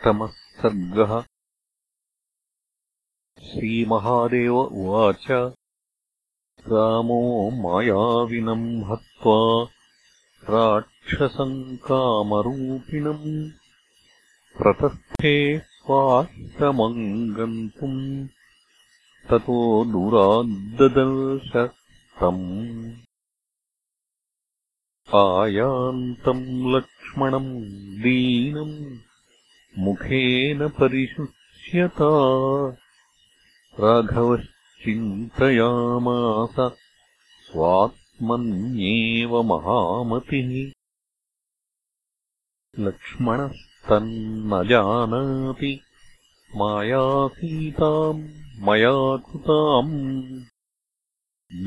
अष्टमः सर्गः श्रीमहादेव उवाच। रामो मायाविनम् हत्वा राक्षसम् कामरूपिणम् प्रतस्थे स्वाश्रमम् गन्तुम् ततो दुराद्ददर्शस्तम् आयान्तम् लक्ष्मणम् दीनम् मुखेन परिशुष्यता। राघवश्चिन्तयामास स्वात्मन्येव महामतिः। लक्ष्मणस्तन्न जानाति मायासीताम् मया कृताम्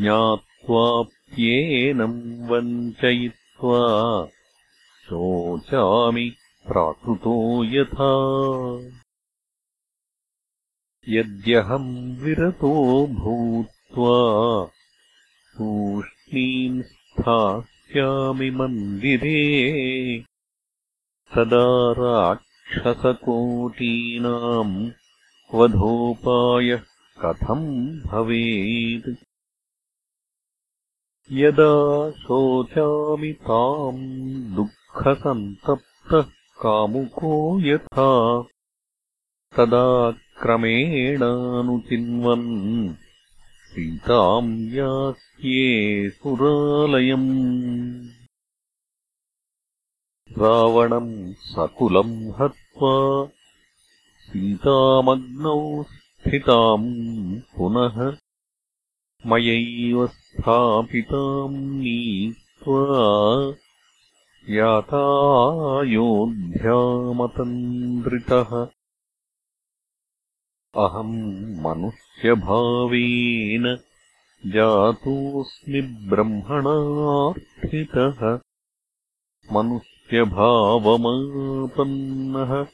ज्ञात्वाप्येनम् वञ्चयित्वा शोचामि प्राकृतो यथा। यद्यहम् विरतो भूत्वा तूष्णीम् स्थास्यामि मन्दिरे तदा राक्षसकोटीनाम् वधोपायः कथम् भवेत्। यदा शोचामि ताम् दुःखसन्तप्तः कामुको यथा। तदा क्रमेणानुचिन्वन् सीताम् यास्ये सुरालयम्। रावणम् सकुलम् हत्वा सीतामग्नौ स्थिताम् पुनः मयैव स्थापिताम् नीत्वा यातायोऽध्यामतन्द्रितः अहम् मनुष्यभावेन जातोऽस्मि ब्रह्मणार्थितः। मनुष्यभावमापन्नः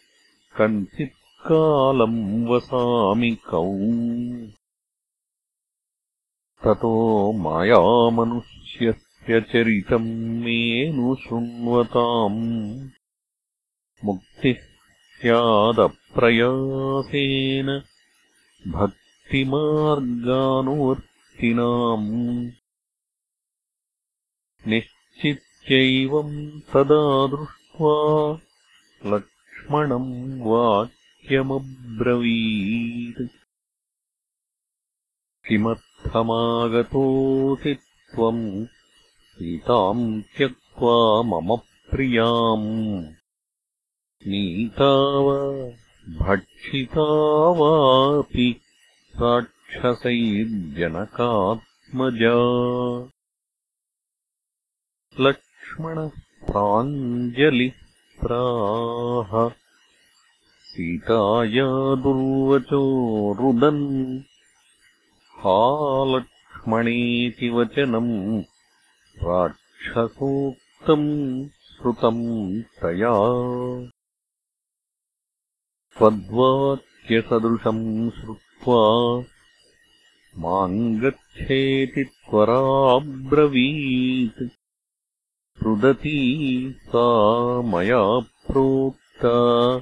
कञ्चित्कालम् वसामि कौ। ततो मायामनुष्य चरितम् मेनु शृण्वताम् मुक्तिः स्यादप्रयासेन भक्तिमार्गानुवर्तिनाम् निश्चित्यैवम् तदा दृष्ट्वा लक्ष्मणम् वाक्यमब्रवीत्। किमर्थमागतोऽसि त्वम् सीताम् त्यक्त्वा मम प्रियाम्। नीता वा भक्षिता वापि राक्षसैर्जनकात्मजा। लक्ष्मणः प्राञ्जलिः प्राह सीताया दुर्वचो रुदन्। हा लक्ष्मणेति वचनम् राक्षसोक्तम् श्रुतम् तया। त्वद्वाक्यसदृशम् श्रुत्वा माम् गच्छेति त्वराब्रवीत्। रुदती सा मया प्रोक्ता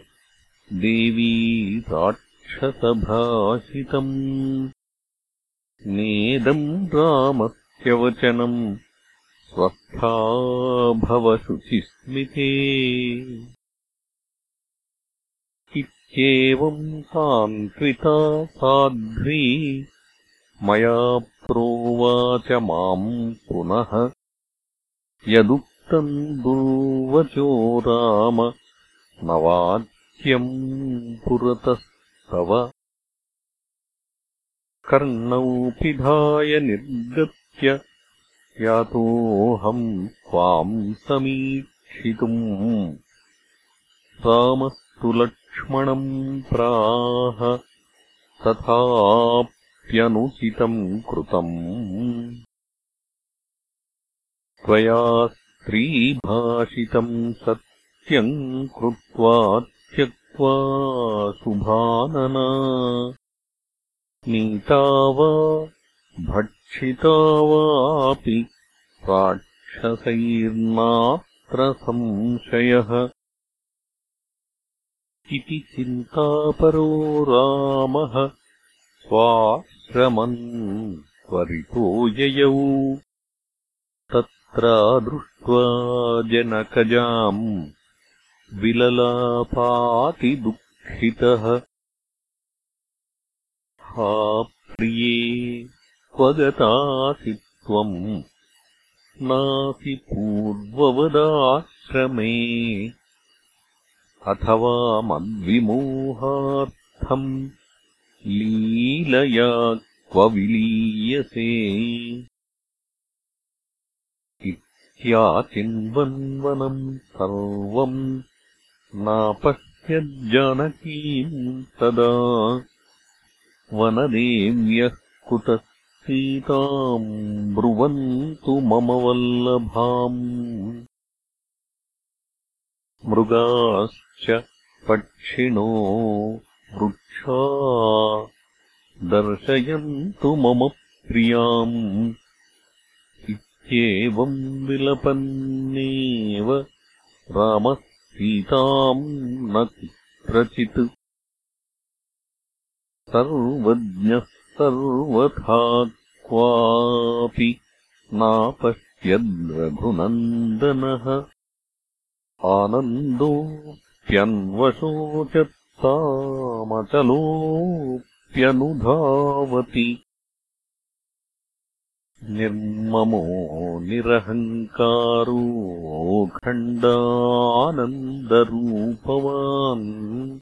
देवी राक्षसभाषितम् नेदम् रामस्यवचनम् स्वस्था भवशुचिस्मिते इत्येवम् सान्त्विता साध्वी। मया प्रोवाच माम् पुनः। यदुक्तम् दुर्वचो राम। न वाच्यम् पुरतस्तव। कर्णौ पिधाय निर्गत्य यातोऽहम् त्वाम् समीक्षितुम् रामस्तु लक्ष्मणम् प्राह तथाप्यनुचितम् कृतम्। त्वया स्त्रीभाषितम् सत्यम् कृत्वा त्यक्त्वा शुभानना नीता वा भक्षिता वापि राक्षसैर्नात्र संशयः इति चिन्तापरो रामः। स्वाश्रमन् त्वरितो ययौ। तत्रा दृष्ट्वा जनकजाम् विललापातिदुःखितः। हा प्रिये क्व गतासि त्वम् नासि पूर्ववदाश्रमे अथवा मद्विमोहार्थम् लीलया क्व विलीयसे इत्याचिन्वन्वनम् सर्वम् नापश्यज्जानकीम् तदा वनदेव्यः कुतः सीताम् ब्रुवन्तु मम वल्लभाम्। मृगाश्च पक्षिणो वृक्षा दर्शयन्तु मम प्रियाम्। इत्येवम् विलपन्नेव रामः सीताम् न कुत्रचित्। सर्वज्ञः सर्वथा क्वापि नापश्यद्रघुनन्दनः। आनन्दोऽप्यन्वशोचत्तामचलोऽप्यनुधावति। निर्ममो निरहङ्कारोऽखण्डानन्दरूपवान्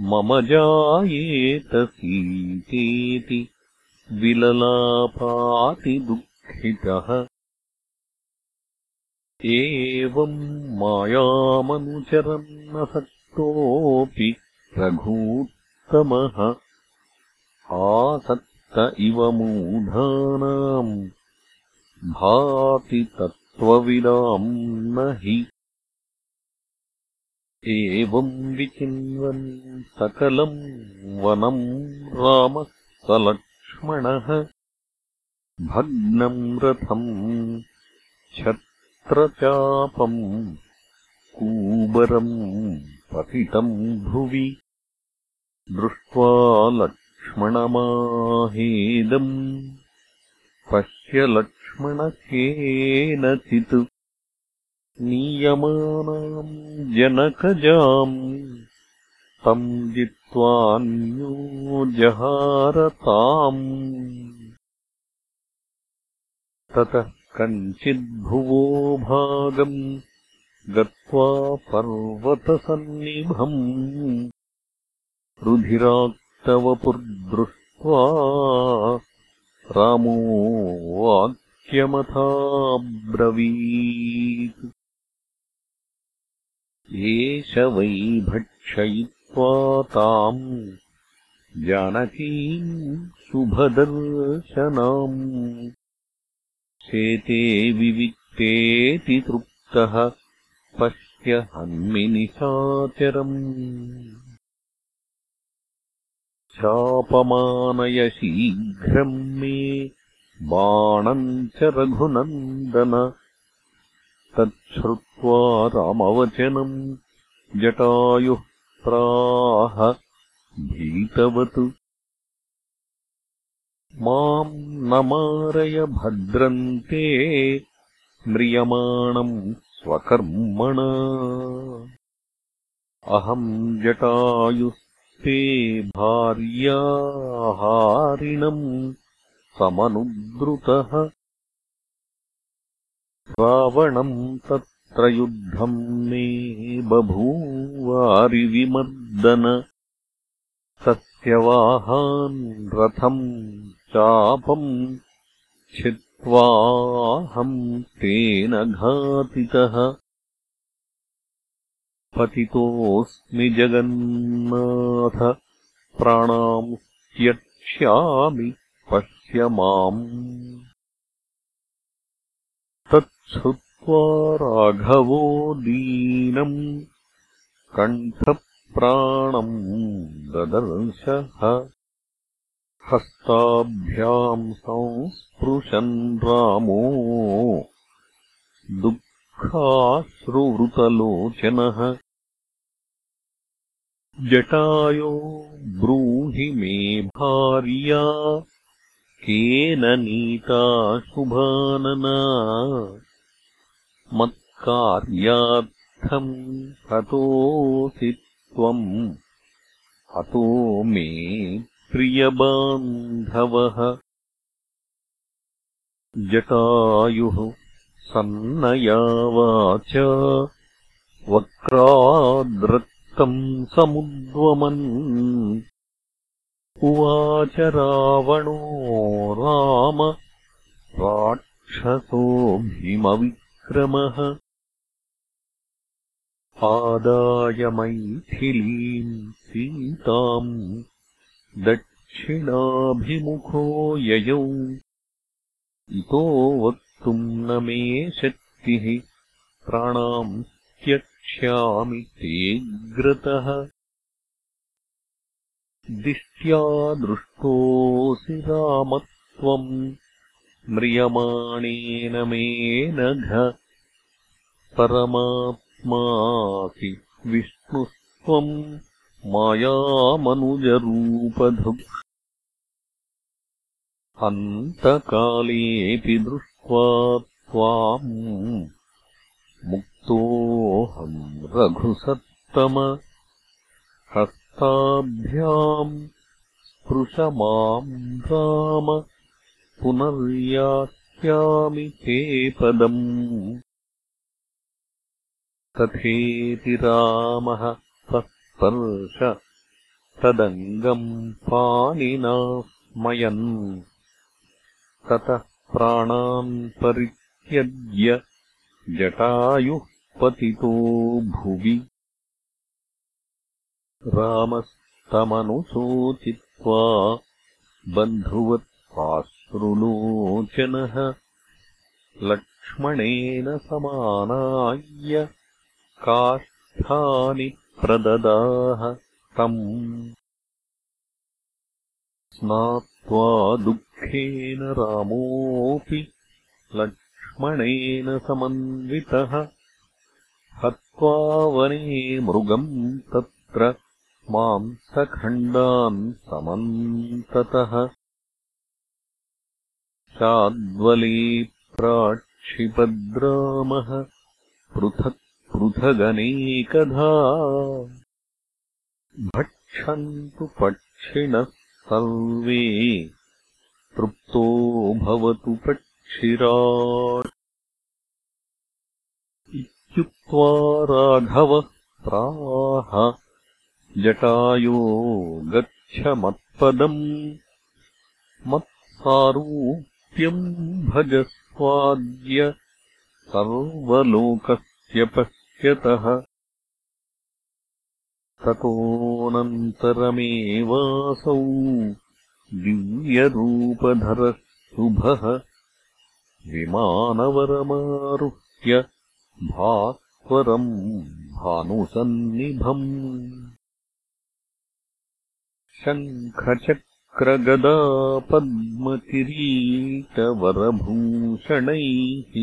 मम जायेत सीतेति विललापातिदुःखितः एवम् मायामनुचरन्नसक्तोऽपि रघूत्तमः। आसक्त इव मूढानाम्। भाति तत्त्वविदाम् न हि एवम् विचिन्वन् सकलम् वनम् रामः स लक्ष्मणः भग्नम् रथम् छत्रचापम् कूबरम् पतितम् भुवि। दृष्ट्वा लक्ष्मणमाहेदम्। पश्य लक्ष्मण केनचित् नीयमानाम् जनकजाम् तम् जित्वान्यो जहारताम्। ततः कञ्चिद्भुवो भागम् गत्वा पर्वतसन्निभम्। रुधिराक्तवपुर्दृष्ट्वा रामो वाक्यमथाब्रवीत् एष वै भक्षयित्वा ताम् जानकीम् शुभदर्शनाम् शेते विविक्तेति तृप्तः पश्य हन्मिनिशाचरम् चापमानय शीघ्रम् मे बाणम् च रघुनन्दन तच्छ्रुत्वा रामवचनम् जटायुः प्राह भीतवत्। माम् न मारय भद्रन्ते म्रियमाणम् स्वकर्मणा। अहम् जटायुस्ते भार्याहारिणम् समनुद्रुतः रावणम् तत्र युद्धम् मे बभूवारिविमर्दन। तस्य वाहान् रथम् चापम् छित्त्वाहम् तेन घातितः। पतितोऽस्मि जगन्नाथ प्राणाम् त्यक्ष्यामि पश्य माम् तच्छ्रुत्वा राघवो दीनम् कण्ठप्राणम् ददर्शः। हस्ताभ्याम् संस्पृशन् रामो। दुःखाश्रुवृतलोचनः। जटायो ब्रूहि मे भार्या। केन नीता शुभानना मत्कार्यार्थम् हतोऽसि त्वम्। हतो मे प्रियबान्धवः। जटायुः सन्नयावाच वक्राद्रक्तम् समुद्वमन्। उवाच रावणो राम राक्षसोऽभिमविक्रमः आदाय मैथिलीम् सीताम् दक्षिणाभिमुखो ययौ। इतो वक्तुम् न मे शक्तिः प्राणाम् त्यक्ष्यामि तेऽग्रतः दिष्ट्या दृष्टोऽसि रामत्वम् म्रियमाणेन मे नघ परमात्मासि विष्णुस्त्वम् मायामनुजरूपधुक् अन्तकालेऽपि दृष्ट्वा त्वाम् मुक्तोऽहम् रघुसत्तम। हस्ताभ्याम् स्पृश माम् राम पुनर्यास्यामि ते पदम् तथेति रामः सस्पर्श तदङ्गम् पाणिना स्मयन् ततः प्राणान् परित्यज्य जटायुः पतितो भुवि। रामस्तमनुशोचित्वा बन्धुवत्पाश्रुलोचनः लक्ष्मणेन समानाय्य काष्ठानि प्रददाह तम् स्नात्वा दुःखेन रामोऽपि लक्ष्मणेन समन्वितः। हत्वा वने मृगम् तत्र मांसखण्डान् समन्ततः। शाद्वले प्राक्षिपद्रामः पृथक् पृथगनेकधा। भक्षन्तु पक्षिणः सर्वे तृप्तो भवतु पक्षिराट् इत्युक्त्वा राघवः प्राह जटायो गच्छ मत्पदम्। मत्सारूप्यम् भजस्वाद्य सर्वलोकस्य पश्यतः ततोऽनन्तरमेवासौ दिव्यरूपधरः शुभः विमानवरमारुह्य भास्वरम् भानुसन्निभम् शङ्खचक्रगदापद्मकिरीटवरभूषणैः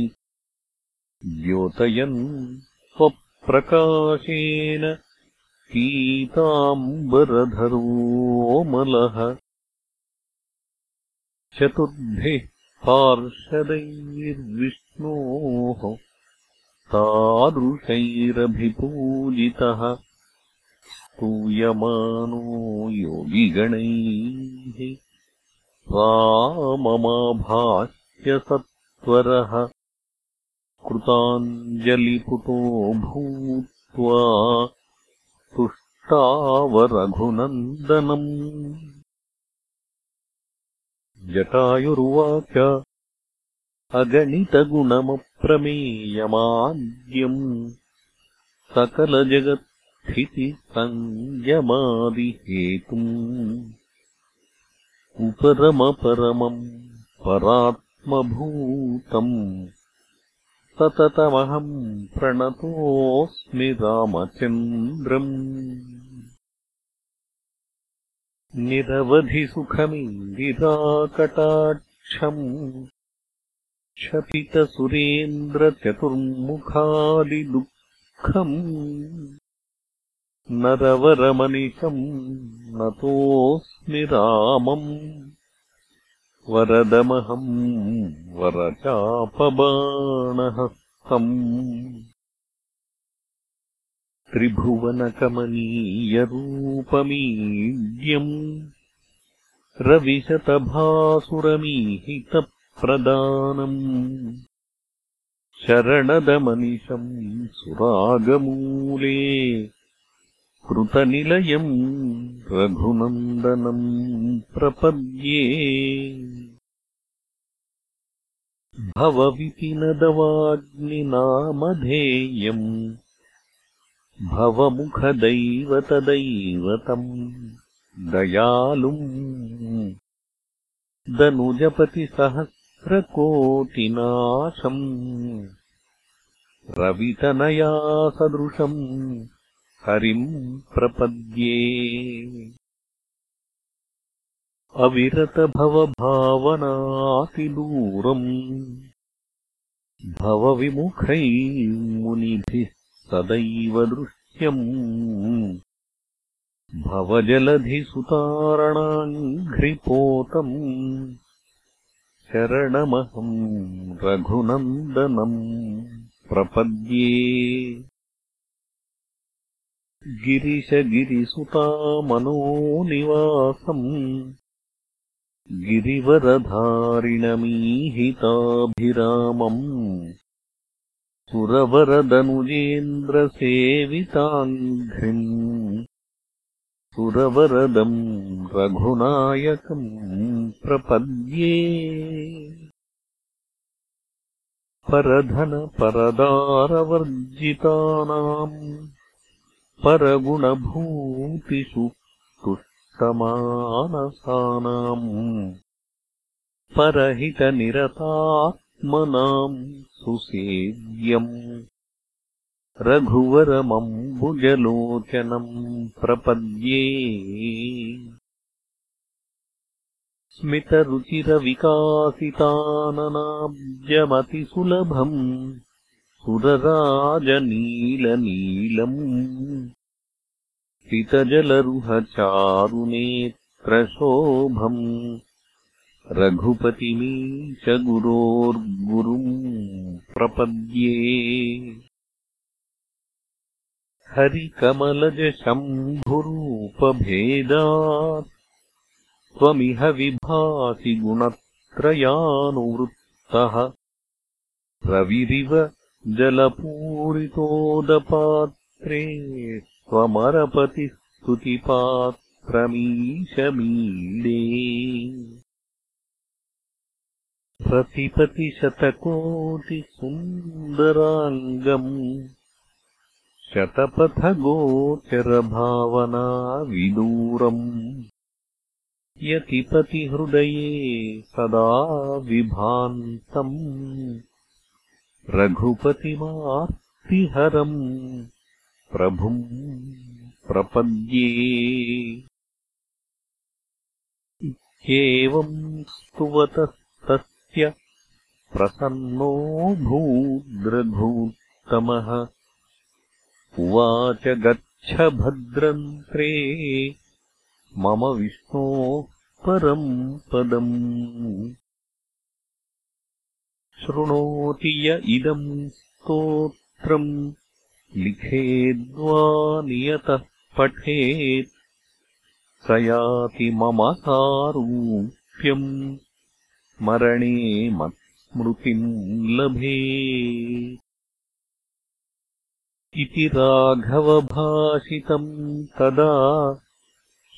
द्योतयन् स्वप्रकाशेन पीताम्बरधरोमलः चतुर्भिः पार्षदैर्विष्णोः तादृशैरभिपूजितः स्तूयमानो योगिगणैः राममाभाष्यसत्वरः कृताञ्जलिपुतो भूत्वा तुष्टावरघुनन्दनम्। जटायुरुवाच अगणितगुणमप्रमेयमाद्यम्। सकलजगत्स्थितिसंयमादिहेतुम् उपरमपरमम् परात्मभूतम् सततमहम् प्रणतोऽस्मि रामचन्द्रम्। निरवधिसुखमिन्दिराकटाक्षम्। क्षपितसुरेन्द्रचतुर्मुखादिदुःखम् नरवरमनिशम् नतोऽस्मि रामम् वरदमहम् वरचापबाणहस्तम् त्रिभुवनकमनीयरूपमीड्यम् रविशतभासुरमीहितप्रदानम् शरणदमनिशम् सुरागमूले कृतनिलयम् रघुनन्दनम् प्रपद्ये। भवविपिनदवाग्निनामधेयम् भवमुखदैवतदैवतम् दयालुम् दनुजपतिसहस्रकोटिनाशम् रवितनयासदृशम् हरिम् प्रपद्ये। अविरतभवभावनातिदूरम्। भवविमुखैर्मुनिभिः सदैव दृश्यम् भवजलधिसुतारणाङ्घ्रिपोतम्। शरणमहम् रघुनन्दनम् प्रपद्ये गिरिशगिरिसुतामनोनिवासम् गिरिवरधारिणमीहिताभिरामम् सुरवरदनुजेन्द्रसेविताङ्घ्रिम् सुरवरदम् रघुनायकम् प्रपद्ये। परधनपरदारवर्जितानाम् परगुणभूतिषु तुष्टमानसानाम् परहितनिरतात्मनाम् सुसेव्यम् रघुवरमम्बुजलोचनम् प्रपद्ये स्मितरुचिरविकासिताननाब्जमतिसुलभम् सुरराजनीलनीलम्। सितजलरुहचारुनेत्रशोभम् रघुपतिमीश गुरोर्गुरुम् प्रपद्ये। हरिकमलजशम्भुरूपभेदात्। त्वमिह विभासि गुणत्रयानुवृत्तः। रविरिव जलपूरितोदपात्रे त्वमरपतिस्तुतिपात्रमीशमीडे प्रतिपतिशतकोटिसुन्दराङ्गम् शतपथगोचरभावनाविदूरम्। यतिपतिहृदये सदा विभान्तम् रघुपतिमार्तिहरम् प्रभुम् प्रपद्ये। इत्येवम् स्तुवतस्तस्य प्रसन्नो भूद्रघूत्तमः। उवाच गच्छ भद्रन्त्रे मम विष्णोः परम् पदम् शृणोति य इदम् स्तोत्रम् लिखेद्वा नियतः पठेत्। स याति मम सारूप्यम् मरणे मत्स्मृतिम् लभे इति राघवभाषितम् तदा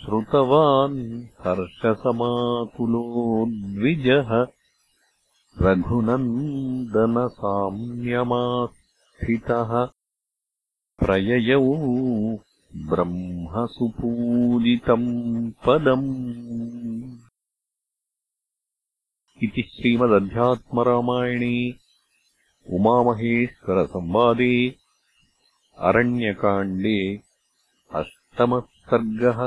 श्रुतवान् हर्षसमाकुलो द्विजः रघुनन्दनसाम्यमास्थितः प्रययौ ब्रह्मसुपूजितम् पदम् इति श्रीमदध्यात्मरामायणे उमामहेश्वरसंवादे अरण्यकाण्डे अष्टमः सर्गः